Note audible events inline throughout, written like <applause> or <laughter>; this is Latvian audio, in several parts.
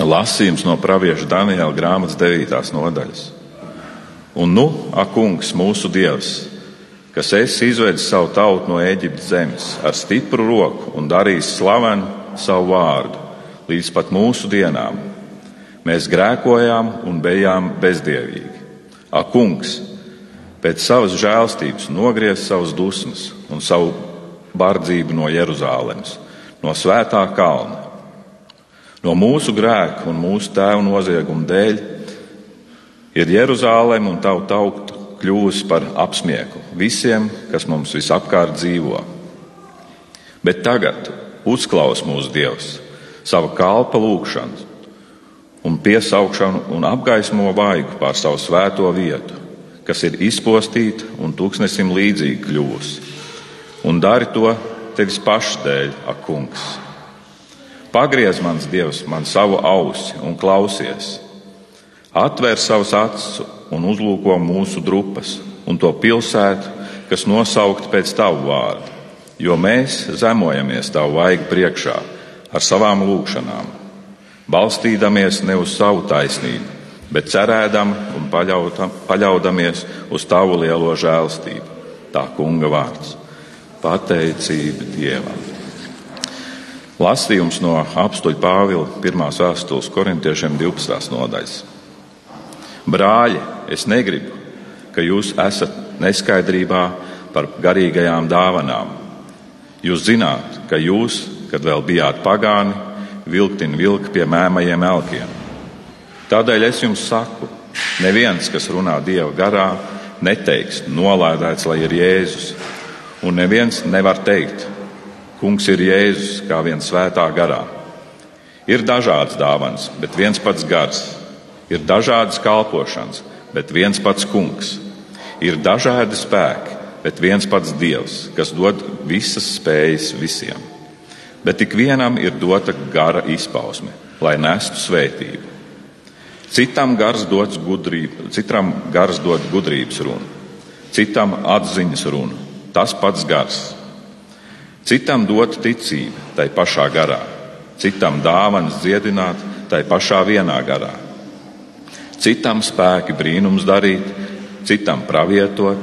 Lasījums no pravieša Daniela grāmatas 9. nodaļas. Un nu, ak, kungs, mūsu dievs, kas esi izvedis savu tautu no Eģiptes zemes ar stipru roku un darījis slavenu savu vārdu līdz pat mūsu dienām. Mēs grēkojām un bijām bezdievīgi. Ak, kungs, pēc savas žēlstības nogriez savus dusmas un savu bardzību no Jeruzālēmas, no svētā kalna. No mūsu grēka un mūsu tēvu nozieguma dēļ ir Jeruzālēma un tavu tautu kļuvusi par apsmieklu visiem, kas mums visapkārt dzīvo. Bet tagad uzklaus mūsu Dievs savu kalpa lūgšanu un piesaukšanu un apgaismo vaigu pār savu svēto vietu, kas ir izpostīta un tūkstnesim līdzīga kļuvusi. Un dari to tevis paša dēļ, ak, kungs! Pagriez mans Dievs man savu ausi un klausies. Atver savus acis un uzlūko mūsu drupas un to pilsētu, kas nosaukt pēc tavu vārdu, jo mēs zemojamies tavu vaigu priekšā ar savām lūgšanām, balstīdamies ne uz savu taisnību, bet cerēdam un paļaudamies uz tavu lielo žēlstību. Tā kunga vārds - pateicība Dievam. Lasījums no apstuļa Pāvila 1. vēstules korintiešiem 12. nodaļas. Brāļi, es negribu, ka jūs esat neskaidrībā par garīgajām dāvanām. Jūs zināt, ka jūs, kad vēl bijāt pagāni, vilktin vilka pie mēmajiem elkiem. Tādēļ es jums saku, neviens, kas runā Dieva garā, neteiks, nolādēts, lai ir Jēzus, un neviens nevar teikt, Kungs ir Jēzus kā viens svētā garā. Ir dažādas dāvanas, bet viens pats gars. Ir dažādas kalpošanas, bet viens pats kungs. Ir dažādi spēki, bet viens pats dievs, kas dod visas spējas visiem. Bet ik vienam ir dota gara izpausme, lai nestu svētību. Citam gars gudrību, citam gars dod gudrības runu, citam atziņas runu. Tas pats gars Citam dot ticību tai pašā garā, citam dāvanas dziedināt tai pašā vienā garā. Citam spēki brīnums darīt, citam pravietot,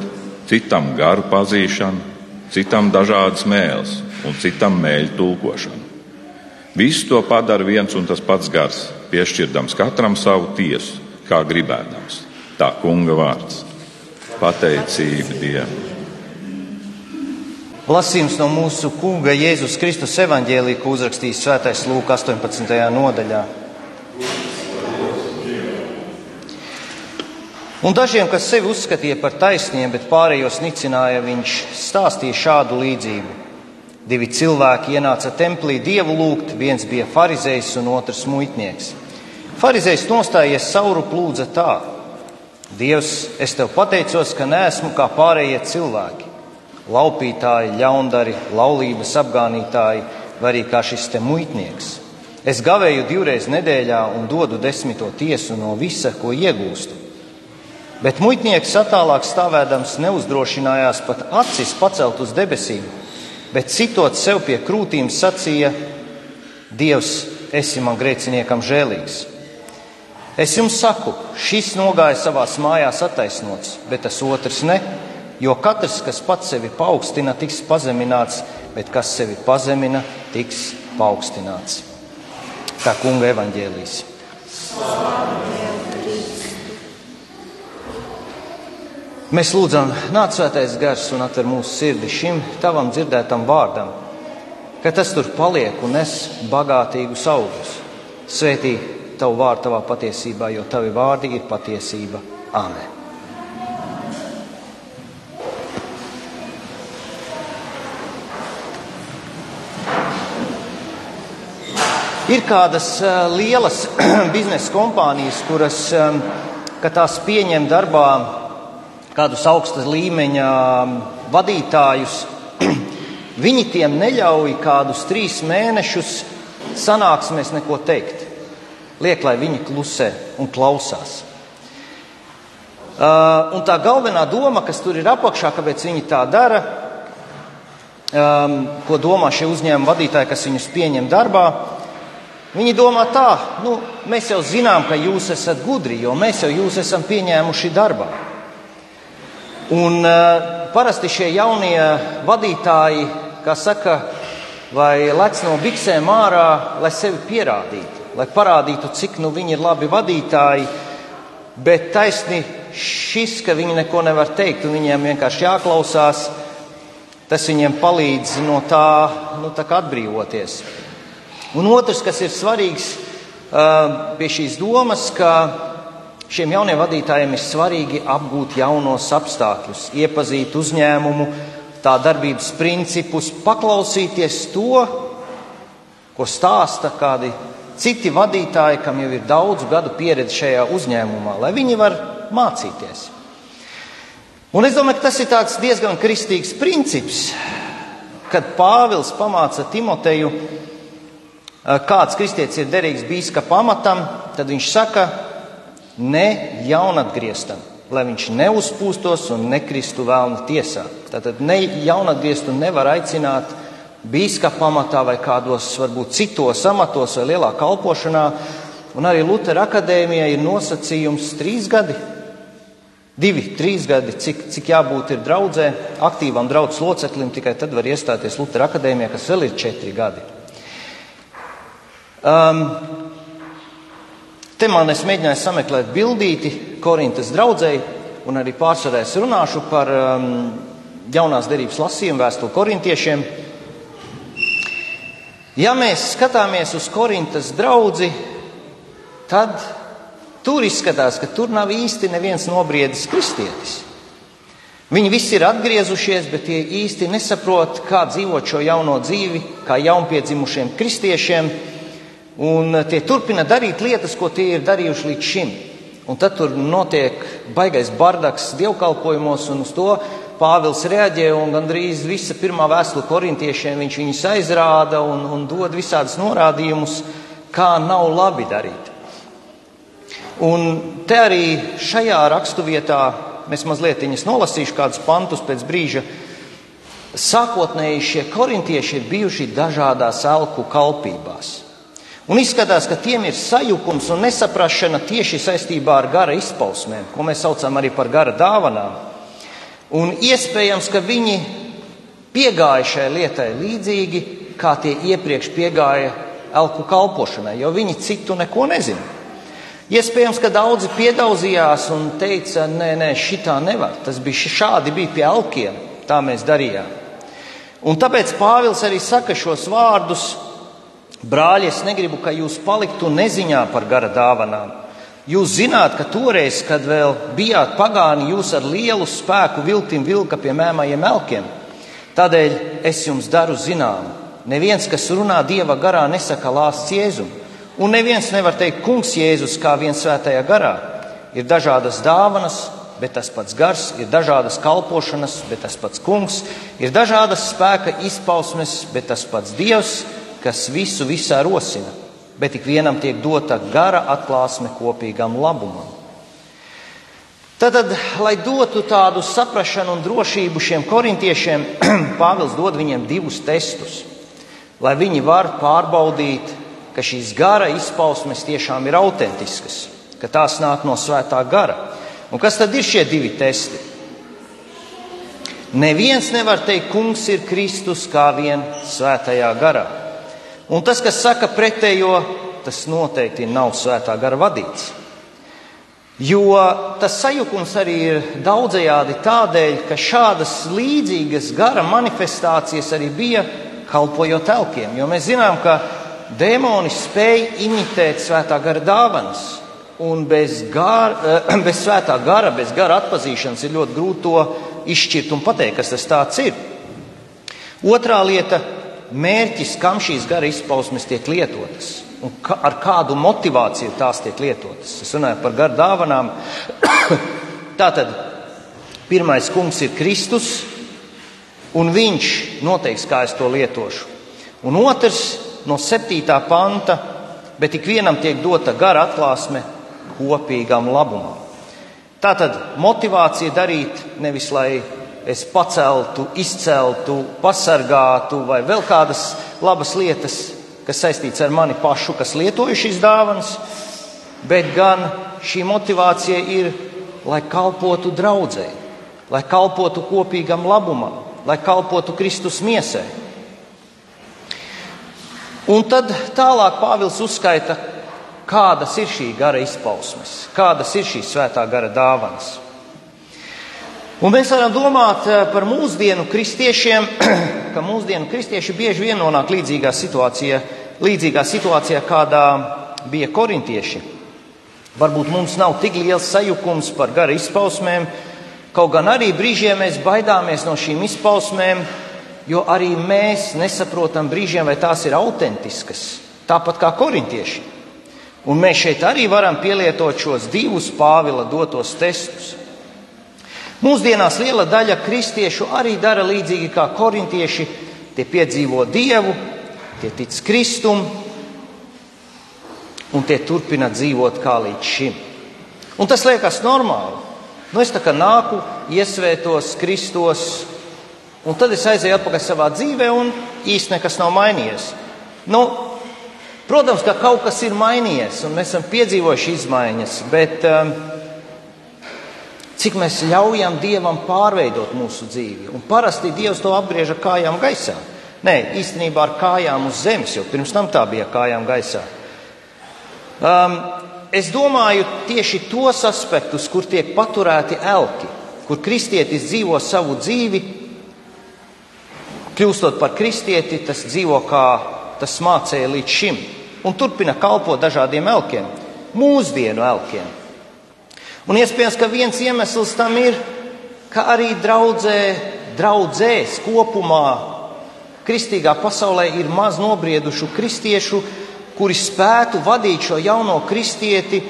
citam garu pazīšanu, citam dažādas mēles un citam mēļu tulkošanu. Visu to padara viens un tas pats gars, piešķirdams katram savu tiesu, kā gribēdams. Tā kunga vārds - pateicība Dievam. Lasījums no mūsu kunga Jēzus Kristus evaņģēlī, ko uzrakstījis Svētais Lūk 18. nodaļā. Un dažiem, kas sevi uzskatīja par taisniem, bet pārējos nicināja, viņš stāstīja šādu līdzību. Divi cilvēki ienāca templī dievu lūgt, viens bija farizējs un otrs muitnieks. Farizējs nostājies sauru plūdza tā: Dievs, es tev pateicos, ka neesmu kā pārējie cilvēki laupītāji, ļaundari, laulības apgānītāji, vai arī kā šis te muitnieks. Es gavēju divreiz nedēļā un dodu desmito tiesu no visa, ko iegūstu. Bet muitnieks attālāk stāvēdams neuzdrošinājās pat acis pacelt uz debesīm, bet citot sev pie krūtīm sacīja: Dievs, esi man grēciniekam žēlīgs. Es jums saku, šis nogāja savās mājās attaisnots, bet tas otrs ne Jo katrs, kas pats sevi paaugstina, tiks pazemināts, bet kas sevi pazemina, tiks paaugstināts. Tā kunga evaņģēlīs. Mēs lūdzam, nāc svētais gars un atver mūsu sirdi šim tavam dzirdētam vārdam, ka tas tur paliek un nes bagātīgus augļus. Svētī tavu vārdu tavā patiesībā, jo tavi vārdi ir patiesība. Āmen! Ir kādas uh, lielas <clears throat> biznesa kompānijas, kuras, kad tās pieņem darbā kādus augstas līmeņa um, vadītājus, <clears throat> viņi tiem neļauj kādus trīs mēnešus sanāksmēs neko teikt. Liek, lai viņi klusē un klausās. Uh, un tā galvenā doma, kas tur ir apakšā, kāpēc viņi tā dara, um, ko domā šie uzņēmuma vadītāji, kas viņus pieņem darbā, Viņi domā tā, nu, mēs jau zinām, ka jūs esat gudri, jo mēs jau jūs esam pieņēmuši darbā. Un uh, parasti šie jaunie vadītāji, kā saka, vai lec no biksēm ārā, lai sevi pierādītu, lai parādītu, cik nu viņi ir labi vadītāji, bet taisni šis, ka viņi neko nevar teikt un viņiem vienkārši jāklausās, tas viņiem palīdz no tā, nu, tā atbrīvoties. Un otrs, kas ir svarīgs pie šīs domas, ka šiem jauniem vadītājiem ir svarīgi apgūt jaunos apstākļus, iepazīt uzņēmumu, tā darbības principus, paklausīties to, ko stāsta kādi citi vadītāji, kam jau ir daudzu gadu pieredze šajā uzņēmumā, lai viņi var mācīties. Un es domāju, ka tas ir diezgan kristīgs princips, kad Pāvils pamāca Timoteju kāds kristietis ir derīgs bīskapa amatam, tad viņš saka, ne jaunatgrieztam, lai viņš neuzpūstos un nekristu vēlna tiesā. Tātad ne jaunatgrieztu nevar aicināt bīskapa amatā vai kādos varbūt citos amatos vai lielā kalpošanā. Un arī Lutera akadēmijai ir nosacījums trīs gadi. Divi, trīs gadi, cik, cik jābūt ir draudzē, aktīvam draudzes loceklim, tikai tad var iestāties Lutera akadēmijā, kas vēl ir četri gadi. Um, te man es mēģināju sameklēt bildīti Korintas draudzēji, un arī pārsvarā es runāšu par um, jaunās derības lasījumu vēstuli korintiešiem. Ja mēs skatāmies uz Korintas draugu, tad tur izskatās, ka tur nav īsti neviens nobriedis kristietis. Viņi visi ir atgriezušies, bet tie īsti nesaprot, kā dzīvot šo jauno dzīvi, kā jaunpiedzimušiem kristiešiem Un tie turpina darīt lietas, ko tie ir darījuši līdz šim. Un tad tur notiek baigais bardaks dievkalpojumos, un uz to Pāvils reaģē, gandrīz visa pirmā vēstule korintiešiem viņš viņus aizrāda un, un dod visādus norādījumus, kā nav labi darīt. Un te arī šajā raksturvietā mēs mazliet nolasīšu kādus pantus pēc brīža. Sākotnēji šie korintieši ir bijuši dažādās elku kalpībās. Un izskatās, ka tiem ir sajukums un nesaprašana tieši saistībā ar gara izpausmēm, ko mēs saucam arī par gara dāvanām. Un iespējams, ka viņi piegāja šai lietai līdzīgi, kā tie iepriekš piegāja elku kalpošanai, jo viņi citu neko nezina. Iespējams, ka daudzi piedaudzījās un teica, nē, nē, šitā nevar. Tas bija šādi bija pie elkiem, tā mēs darījām. Un tāpēc Pāvils arī saka šos vārdus Brāļi, es negribu, ka jūs paliktu neziņā par gara dāvanām. Jūs zināt, ka toreiz, kad vēl bijāt pagāni, jūs ar lielu spēku viltim vilka pie mēmajiem elkiem. Tādēļ es jums daru zinām, neviens, kas runā dieva garā, nesaka lāsts jēzumu. Un neviens nevar teikt, kungs Jēzus, kā viens svētajā garā. Ir dažādas dāvanas, bet tas pats gars, ir dažādas kalpošanas, bet tas pats kungs, ir dažādas spēka izpausmes, bet tas pats dievs kas visu visā rosina, bet ik vienam tiek dota gara atklāsme kopīgam labumam. Tātad, lai dotu tādu saprāšanu un drošību šiem korintiešiem, <clears throat> Pāvils dod viņiem divus testus, lai viņi var pārbaudīt, ka šīs gara izpausmes tiešām ir autentiskas, ka tās nāk no svētā gara. Un kas tad ir šie divi testi? Neviens nevar teikt, kungs ir Kristus kā vien svētajā garā. Un tas, kas saka pretējo, tas noteikti nav svētā gara vadīts. Jo tas sajukums arī ir daudzajādi tādēļ, ka šādas līdzīgas gara manifestācijas arī bija kalpojot telkiem. Jo mēs zinām, ka dēmoni spēja imitēt svētā gara dāvanas. Un bez, gara, <clears throat> bez svētā gara, bez gara atpazīšanas ir ļoti grūti to izšķirt un pateikt, kas tas ir. Otrā lieta mērķis, kam šīs gara izpausmes tiek lietotas un ka, ar kādu motivāciju tās tiek lietotas. Es runāju par garu dāvanām. <coughs> Tātad pirmais kungs ir Kristus, un viņš noteiks, kā es to lietošu. Un otrs no septītā panta, bet ik vienam tiek dota gara atklāsme kopīgam labumam. Tātad motivācija darīt nevis lai es paceltu, izceltu, pasargātu vai vēl kādas labas lietas, kas saistīts ar mani pašu, kas lietoju šīs dāvanas, bet gan šī motivācija ir, lai kalpotu draudzēji, lai kalpotu kopīgam labumam, lai kalpotu Kristus miesai. Un tad tālāk Pāvils uzskaita, kādas ir šī gara izpausmes, kādas ir šīs svētā gara dāvanas. Un mēs varam domāt eh, par mūsdienu kristiešiem, <clears throat> ka mūsdienu kristieši bieži vien nonāk līdzīgā situācijā, līdzīgā situācijā kādā bija korintieši. Varbūt mums nav tik liels sajukums par gara izpausmēm, kaut gan arī brīžiem mēs baidāmies no šīm izpausmēm, jo arī mēs nesaprotam brīžiem, vai tās ir autentiskas, tāpat kā korintieši. Un mēs šeit arī varam pielietot šos divus Pāvila dotos testus. Mūsdienās liela daļa kristiešu arī dara līdzīgi kā korintieši. Tie piedzīvo dievu, tie tic Kristum un tie turpina dzīvot kā līdz šim. Un tas liekas normāli. Nu, es tā kā nāku, iesvētos Kristos, un tad es aizēju atpakaļ savā dzīvē, un īstenībā nekas nav mainījies. Nu, protams, ka kaut kas ir mainījies, un mēs esam piedzīvojuši izmaiņas, bet um, cik mēs ļaujam Dievam pārveidot mūsu dzīvi. Un parasti Dievs to apgriež ar kājām gaisā. Nē, īstenībā ar kājām uz zemes, jo pirms tam tā bija kājām gaisā. Um, es domāju tieši tos aspektus, kur tiek paturēti elki, kur kristietis dzīvo savu dzīvi, kļūstot par kristieti, tas dzīvo kā tas mācīja līdz šim, un turpina kalpot dažādiem elkiem, mūsdienu elkiem. Un iespējams, ka viens iemesls tam ir, ka arī draudzē, draudzēs kopumā kristīgā pasaulē ir maz nobriedušu kristiešu, kuri spētu vadīt šo jauno kristieti,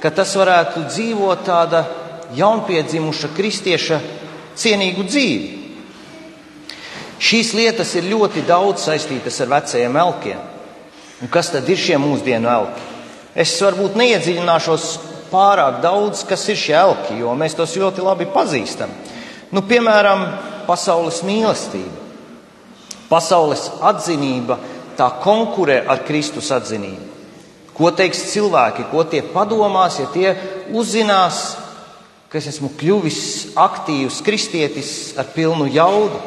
ka tas varētu dzīvot tāda jaunpiedzimuša kristieša cienīgu dzīvi. Šīs lietas ir ļoti daudz saistītas ar vecajiem elkiem. Un kas tad ir šie mūsdienu elki? Es varbūt neiedziļināšos pārāk daudz, kas ir šie elki, jo mēs tos ļoti labi pazīstam. Nu, piemēram, pasaules mīlestība, pasaules atzinība, tā konkurē ar Kristus atzinību. Ko teiks cilvēki, ko tie padomās, ja tie uzzinās, ka es esmu kļuvis aktīvs kristietis ar pilnu jaudu?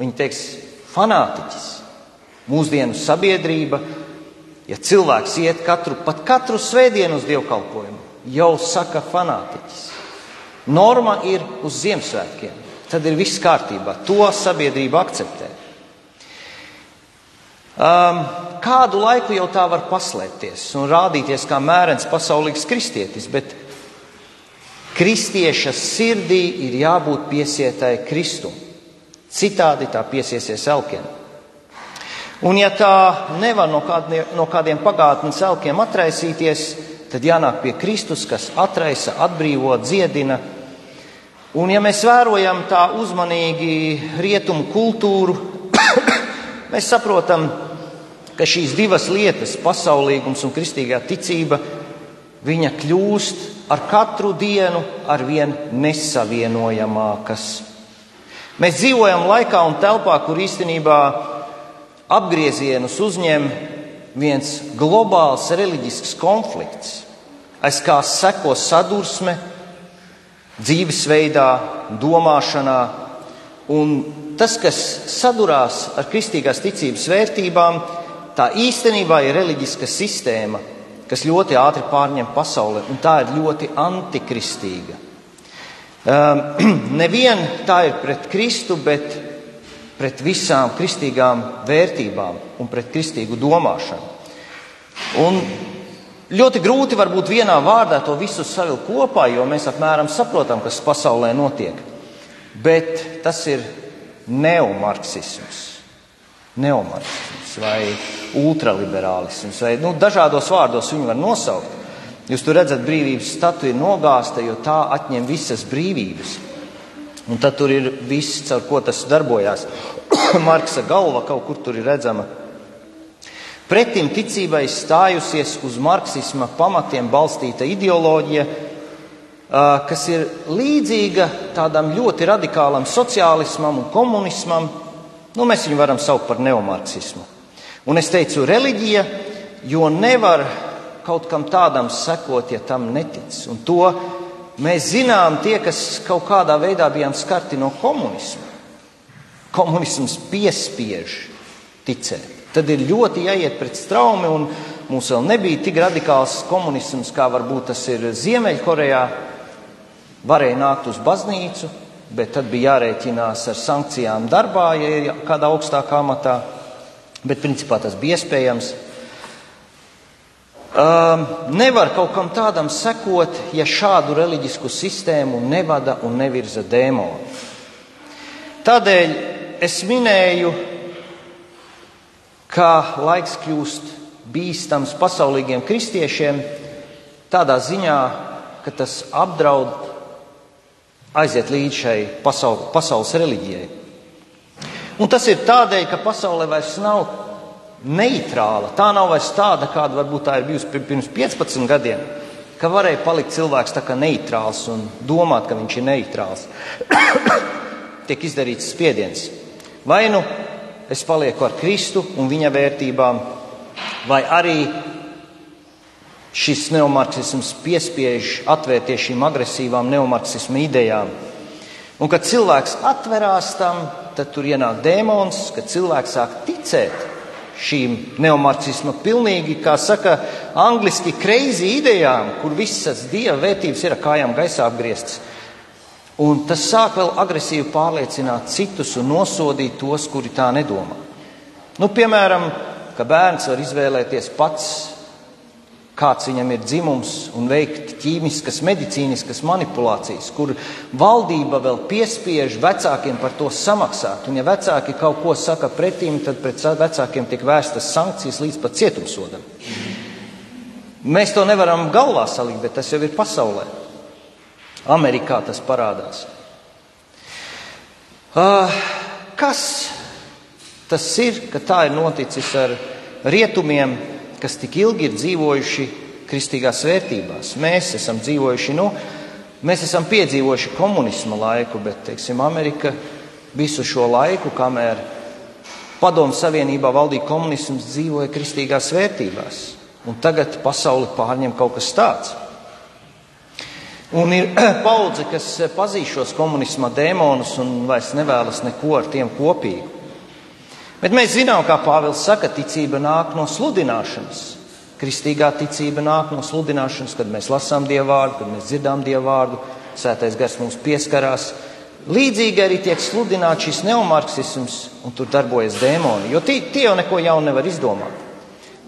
Viņi teiks, fanātiķis. Mūsdienu sabiedrība, ja cilvēks iet katru, pat katru svētdienu uz dievkalpojumu, jau saka fanātiķis. Norma ir uz Ziemassvētkiem. Tad ir viss kārtībā. To sabiedrība akceptē. Um, kādu laiku jau tā var paslēpties un rādīties kā mērens pasaulīgs kristietis, bet kristieša sirdī ir jābūt piesietai Kristum. Citādi tā piesiesies elkiem. Un ja tā nevar no kādiem, no kādiem pagātnes elkiem atraisīties, tad jānāk pie Kristus, kas atraisa, atbrīvo, dziedina. Un ja mēs vērojam tā uzmanīgi rietumu kultūru, <coughs> mēs saprotam, ka šīs divas lietas, pasaulīgums un kristīgā ticība, viņa kļūst ar katru dienu ar vien nesavienojamākas. Mēs dzīvojam laikā un telpā, kur īstenībā apgriezienus uzņem viens globāls reliģisks konflikts, aiz kā seko sadursme dzīvesveidā, domāšanā. Un tas, kas sadurās ar kristīgās ticības vērtībām, tā īstenībā ir reliģiska sistēma, kas ļoti ātri pārņem pasauli, un tā ir ļoti antikristīga. Um, <clears throat> Nevien tā ir pret Kristu, bet pret visām kristīgām vērtībām un pret kristīgu domāšanu. Un ļoti grūti varbūt vienā vārdā to visu savilkt kopā, jo mēs apmēram saprotam, kas pasaulē notiek. Bet tas ir neomarksisms, neomarksisms vai ultraliberālisms, vai nu, dažādos vārdos viņu var nosaukt. Jūs tur redzat, brīvības statu ir nogāzta, jo tā atņem visas brīvības. Un tad tur ir viss, caur ko tas darbojās. <coughs> Marksa galva kaut kur tur ir redzama. Pretim ticībai stājusies uz marksisma pamatiem balstīta ideoloģija, kas ir līdzīga tādam ļoti radikālam sociālismam un komunismam. Nu, mēs viņu varam saukt par neomarksismu. Un es teicu, reliģija, jo nevar kaut kam tādam sekot, ja tam netic. Un to mēs zinām tie, kas kaut kādā veidā bijām skarti no komunisma. Komunisms piespiež ticēt. Tad ir ļoti jāiet pret straumi, un mums vēl nebija tik radikāls komunisms, kā varbūt tas ir Ziemeļkorejā. Varēja nākt uz baznīcu, bet tad bija jārēķinās ar sankcijām darbā, ja ir kādā augstākā amatā. Bet principā tas bija iespējams. Um, nevar kaut kam tādam sekot, ja šādu reliģisku sistēmu nevada un nevirza dēmoni. Tādēļ es minēju, ka laiks kļūst bīstams pasaulīgiem kristiešiem tādā ziņā, ka tas apdraud aiziet līdz šai pasaul, pasaules reliģijai. Un tas ir tādēļ, ka pasaule vairs nav neitrāla. Tā nav vairs tāda, kāda varbūt tā ir bijusi pirms 15 gadiem, ka varēja palikt cilvēks tā kā neitrāls un domāt, ka viņš ir neitrāls. <coughs> Tiek izdarīts spiediens. Vai nu es palieku ar Kristu un viņa vērtībām, vai arī šis neomarksisms piespiež atvērties šīm agresīvām neomarksismu idejām. Un, kad cilvēks atverās tam, tad tur ienāk dēmons, kad cilvēks sāk ticēt šīm neomarksisma pilnīgi, kā saka, angliski crazy idejām, kur visas dieva vērtības ir kājām gaisā apgrieztas. Un tas sāk vēl agresīvi pārliecināt citus un nosodīt tos, kuri tā nedomā. Nu, piemēram, ka bērns var izvēlēties pats kāds viņam ir dzimums, un veikt ķīmiskas, medicīniskas manipulācijas, kur valdība vēl piespiež vecākiem par to samaksāt. Un, ja vecāki kaut ko saka pretīm, tad pret vecākiem tiek vērstas sankcijas līdz pat cietumsodam. Mēs to nevaram galvā salikt, bet tas jau ir pasaulē. Amerikā tas parādās. Uh, kas tas ir, ka tā ir noticis ar rietumiem, kas tik ilgi ir dzīvojuši kristīgās vērtībās. Mēs esam dzīvojuši, nu, mēs esam piedzīvojuši komunisma laiku, bet, teiksim, Amerika visu šo laiku, kamēr Padomu Savienībā valdīja komunisms, dzīvoja kristīgās vērtībās. Un tagad pasauli pārņem kaut kas tāds. Un ir <clears throat> paudze, kas pazīst šos komunisma dēmonus un vairs nevēlas neko ar tiem kopīgu. Bet mēs zinām, kā Pāvils saka, ticība nāk no sludināšanas. Kristīgā ticība nāk no sludināšanas, kad mēs lasām Dievu vārdu, kad mēs dzirdām Dievu vārdu, Svētais gars mums pieskarās. Līdzīgi arī tiek sludināts šis neomarksisms, un tur darbojas dēmoni, jo tie, tie jau neko jaunu nevar izdomāt.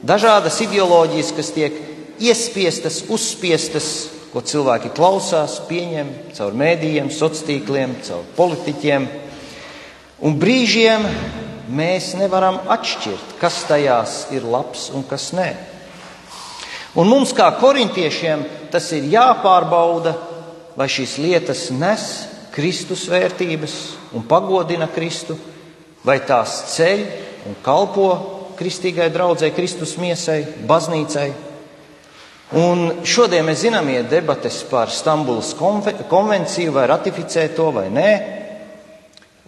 Dažādas ideoloģijas, kas tiek iespiestas, uzspiestas, ko cilvēki klausās, pieņem caur mēdījiem, sociāliem tīkliem, caur politiķiem. Un brīžiem mēs nevaram atšķirt, kas tajās ir labs un kas nē. Un mums, kā korintiešiem, tas ir jāpārbauda, vai šīs lietas nes Kristus vērtības un pagodina Kristu, vai tās ceļ un kalpo kristīgai draudzē, Kristus miesai, baznīcai. Un šodien mēs zinām, ir debates par Stambulas konvenciju, vai ratificēt to vai nē.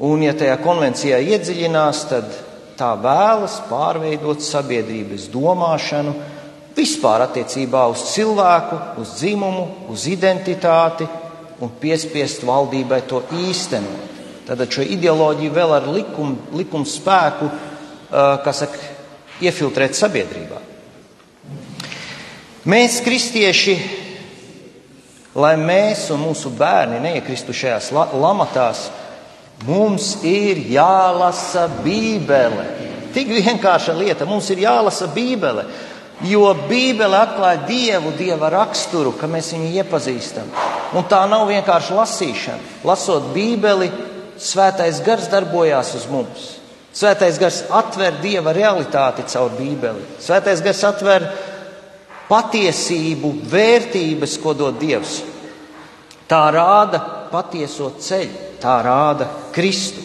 Un, ja tajā konvencijā iedziļinās, tad tā vēlas pārveidot sabiedrības domāšanu vispār attiecībā uz cilvēku, uz dzimumu, uz identitāti un piespiest valdībai to īstenot. Tad šo ideoloģiju vēl ar likumu, likumu spēku, kas saka, iefiltrēt sabiedrībā. Mēs, kristieši, lai mēs un mūsu bērni neiekristu šajās lamatās, Mums ir jālasa Bībele. Tik vienkārša lieta. Mums ir jālasa Bībele. Jo Bībele atklāja Dievu, Dieva raksturu, ka mēs viņu iepazīstam. Un tā nav vienkārši lasīšana. Lasot Bībeli, Svētais gars darbojās uz mums. Svētais gars atver Dieva realitāti caur Bībeli. Svētais gars atver patiesību, vērtības, ko dod Dievs. Tā rāda patieso ceļu tā rāda Kristu.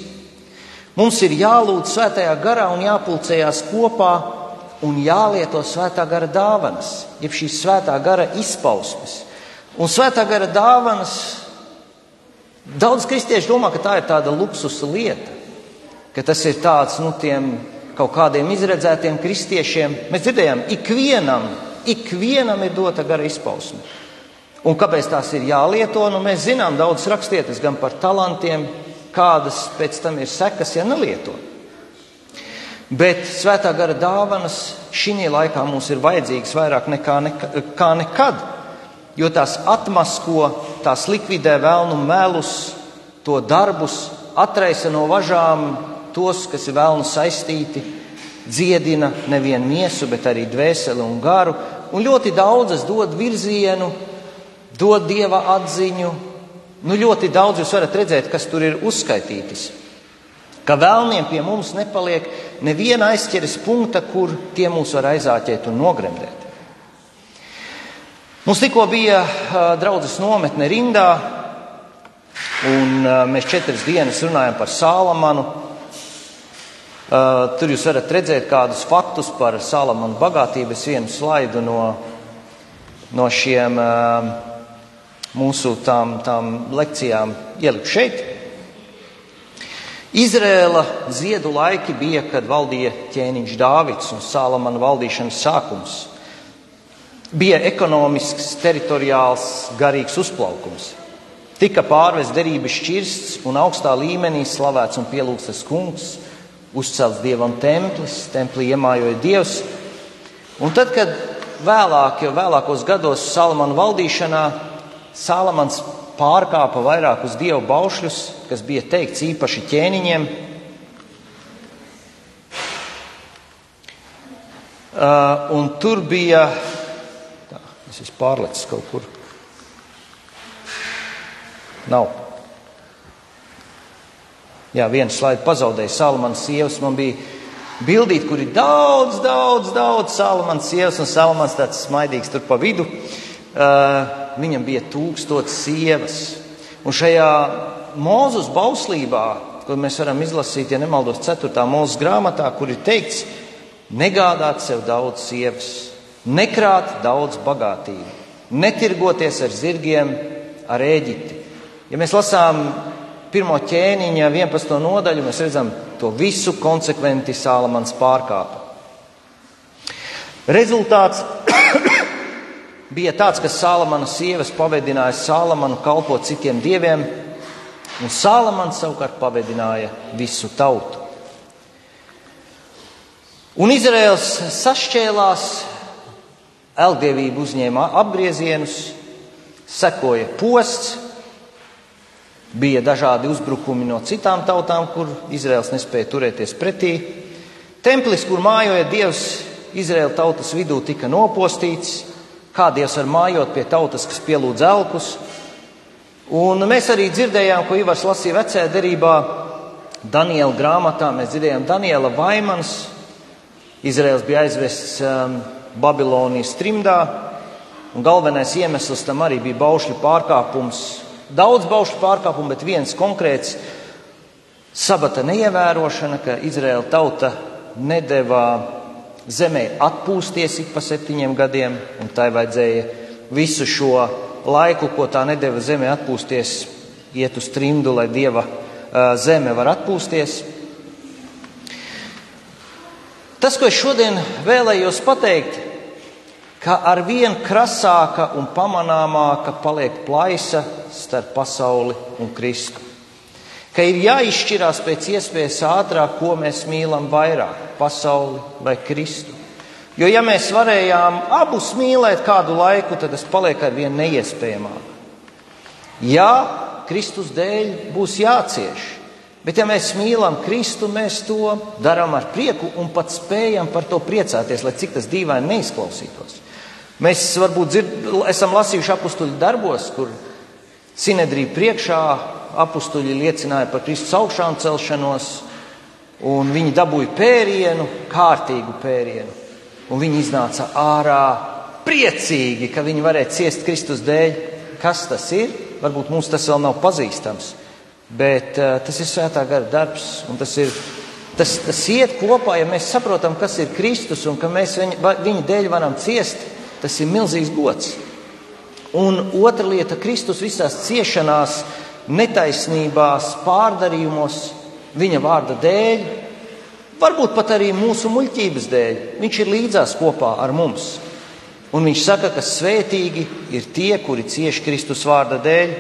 Mums ir jālūdz svētajā garā un jāpulcējās kopā un jālieto svētā gara dāvanas, jeb šīs svētā gara izpausmes. Un svētā gara dāvanas daudz kristiešu domā, ka tā ir tāda luksusa lieta, ka tas ir tāds, nu, tiem kaut kādiem izredzētiem kristiešiem. Mēs dzirdējām, ikvienam, ikvienam ir dota gara izpausme. Un kāpēc tās ir jālieto? Nu, mēs zinām daudz rakstietas gan par talantiem, kādas pēc tam ir sekas, ja nelieto. Bet svētā gara dāvanas šī laikā mums ir vajadzīgas vairāk nekā, nekā nekad, jo tās atmasko, tās likvidē vēlnu melus, to darbus, atraisa no važām tos, kas ir vēlnu saistīti, dziedina nevienu miesu, bet arī dvēseli un garu, un ļoti daudzas dod virzienu, dod dieva atziņu. Nu, ļoti daudz jūs varat redzēt, kas tur ir uzskaitītas ka vēlniem pie mums nepaliek neviena aizķeres punkta, kur tie mūs var aizāķēt un nogremdēt. Mums tikko bija draudzes nometne rindā, un mēs četras dienas runājam par Sālamanu. Tur jūs varat redzēt kādus faktus par Sālamanu bagātību. Es vienu slaidu no, no šiem mūsu tām, tām lekcijām ieliku šeit. Izrēla ziedu laiki bija, kad valdīja ķēniņš Dāvids un Salamana valdīšanas sākums. Bija ekonomisks, teritoriāls, garīgs uzplaukums. Tika pārvest derības šķirsts un augstā līmenī slavēts un pielūgts tas kungs, uzcelts dievam templis, templī iemājoja dievs. Un tad, kad vēlāk, jau vēlākos gados Salamana valdīšanā, Salamans pārkāpa vairākus dievu baušļus, kas bija teikts īpaši ķēniņiem. Uh, un tur bija, tā, es esmu pārlecis kaut kur. Nav. Jā, viens slaids pazaudēja Salamans sievas. Man bija bildīt, kur ir daudz, daudz, daudz Salamans sievas un Salamans tāds smaidīgs tur pa vidu. Uh, viņam bija tūkstots sievas. Un šajā mūzus bauslībā, ko mēs varam izlasīt, ja nemaldos, 4. mūzes grāmatā, kur ir teikts, negādāt sev daudz sievas, nekrāt daudz bagātību, netirgoties ar zirgiem, ar ēģipti. Ja mēs lasām pirmo ķēniņa 11. nodaļu, mēs redzam to visu konsekventi Sālamans pārkāpa. Rezultāts bija tāds, ka Sālamana sievas pavedināja Sālamanu kalpot citiem dieviem, un Sālamans savukārt pavedināja visu tautu. Un Izraels sašķēlās, elgdievība uzņēma apgriezienus, sekoja posts, bija dažādi uzbrukumi no citām tautām, kur Izraels nespēja turēties pretī. Templis, kur mājoja Dievs, Izraēla tautas vidū tika nopostīts, kā Dievs var mājot pie tautas, kas pielūdz elkus. Un mēs arī dzirdējām, ko Ivars lasīja vecajā derībā, Daniela grāmatā. Mēs dzirdējām Daniela vaimans. Izraels bija aizvests um, Babilonijas trimdā, un galvenais iemesls tam arī bija baušļu pārkāpums. Daudz baušļu pārkāpumu, bet viens konkrēts sabata neievērošana, ka Izraela tauta nedeva zemē atpūsties ik pa septiņiem gadiem, un tai vajadzēja visu šo laiku, ko tā nedēva zemē atpūsties, iet uz trimdu, lai dieva zeme var atpūsties. Tas, ko es šodien vēlējos pateikt, ka ar vien krasāka un pamanāmāka paliek plaisa starp pasauli un Kristu ka ir jāizšķirās pēc iespējas ātrāk, ko mēs mīlam vairāk - pasauli vai Kristu. Jo, ja mēs varējām abus mīlēt kādu laiku, tad tas paliek ar vien neiespējamāk. Jā, Kristus dēļ būs jācieš, bet ja mēs mīlam Kristu, mēs to darām ar prieku un pat spējam par to priecāties, lai cik tas dīvaini neizklausītos. Mēs varbūt dzird, esam lasījuši apstuļu darbos, kur Sinedrija priekšā apstuļi liecināja par Kristus augšām celšanos, un viņi dabūja pērienu, kārtīgu pērienu. Un viņi iznāca ārā priecīgi, ka viņi varēja ciest Kristus dēļ. Kas tas ir? Varbūt mums tas vēl nav pazīstams, bet uh, tas ir svētā gara darbs, un tas ir. Tas, tas iet kopā, ja mēs saprotam, kas ir Kristus un ka mēs viņa, viņa dēļ varam ciest. Tas ir milzīgs gods. Un otra lieta - Kristus visās ciešanās, netaisnībās, pārdarījumos, viņa vārda dēļ, Varbūt pat arī mūsu muļķības dēļ viņš ir līdzās kopā ar mums. Un viņš saka, ka svētīgi ir tie, kuri cieši Kristus vārda dēļ,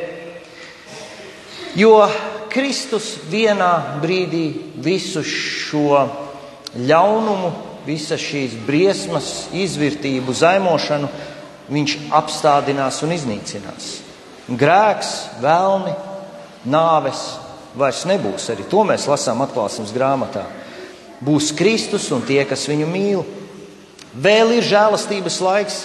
jo Kristus vienā brīdī visu šo ļaunumu, visas šīs briesmas, izvērtību, zaimošanu, viņš apstādinās un iznīcinās. Grēks, vēlni, nāves vairs nebūs. Arī to mēs lasām atklāsmes grāmatā. Būs Kristus un tie, kas viņu mīl. Vēl ir žēlastības laiks.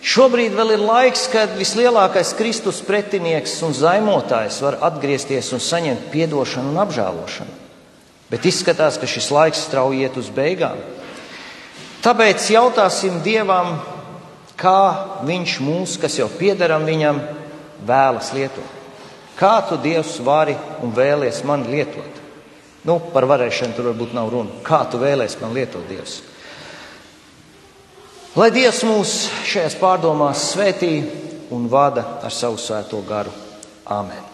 Šobrīd vēl ir laiks, kad vislielākais Kristus pretinieks un zaimotājs var atgriezties un saņemt atdošanu un apžēlošanu. Bet izskatās, ka šis laiks strauji iet uz beigām. Tāpēc jautāsim Dievam, kā Viņš mūs, kas jau piedaram Viņam, vēlas lietot. Kā tu Dievs vari un vēlies man lietot? Nu, par varēšanu tur varbūt nav runa. Kā tu vēlies man lietot Dievs? Lai Dievs mūs šajās pārdomās svētī un vada ar savu svēto garu. Āmen!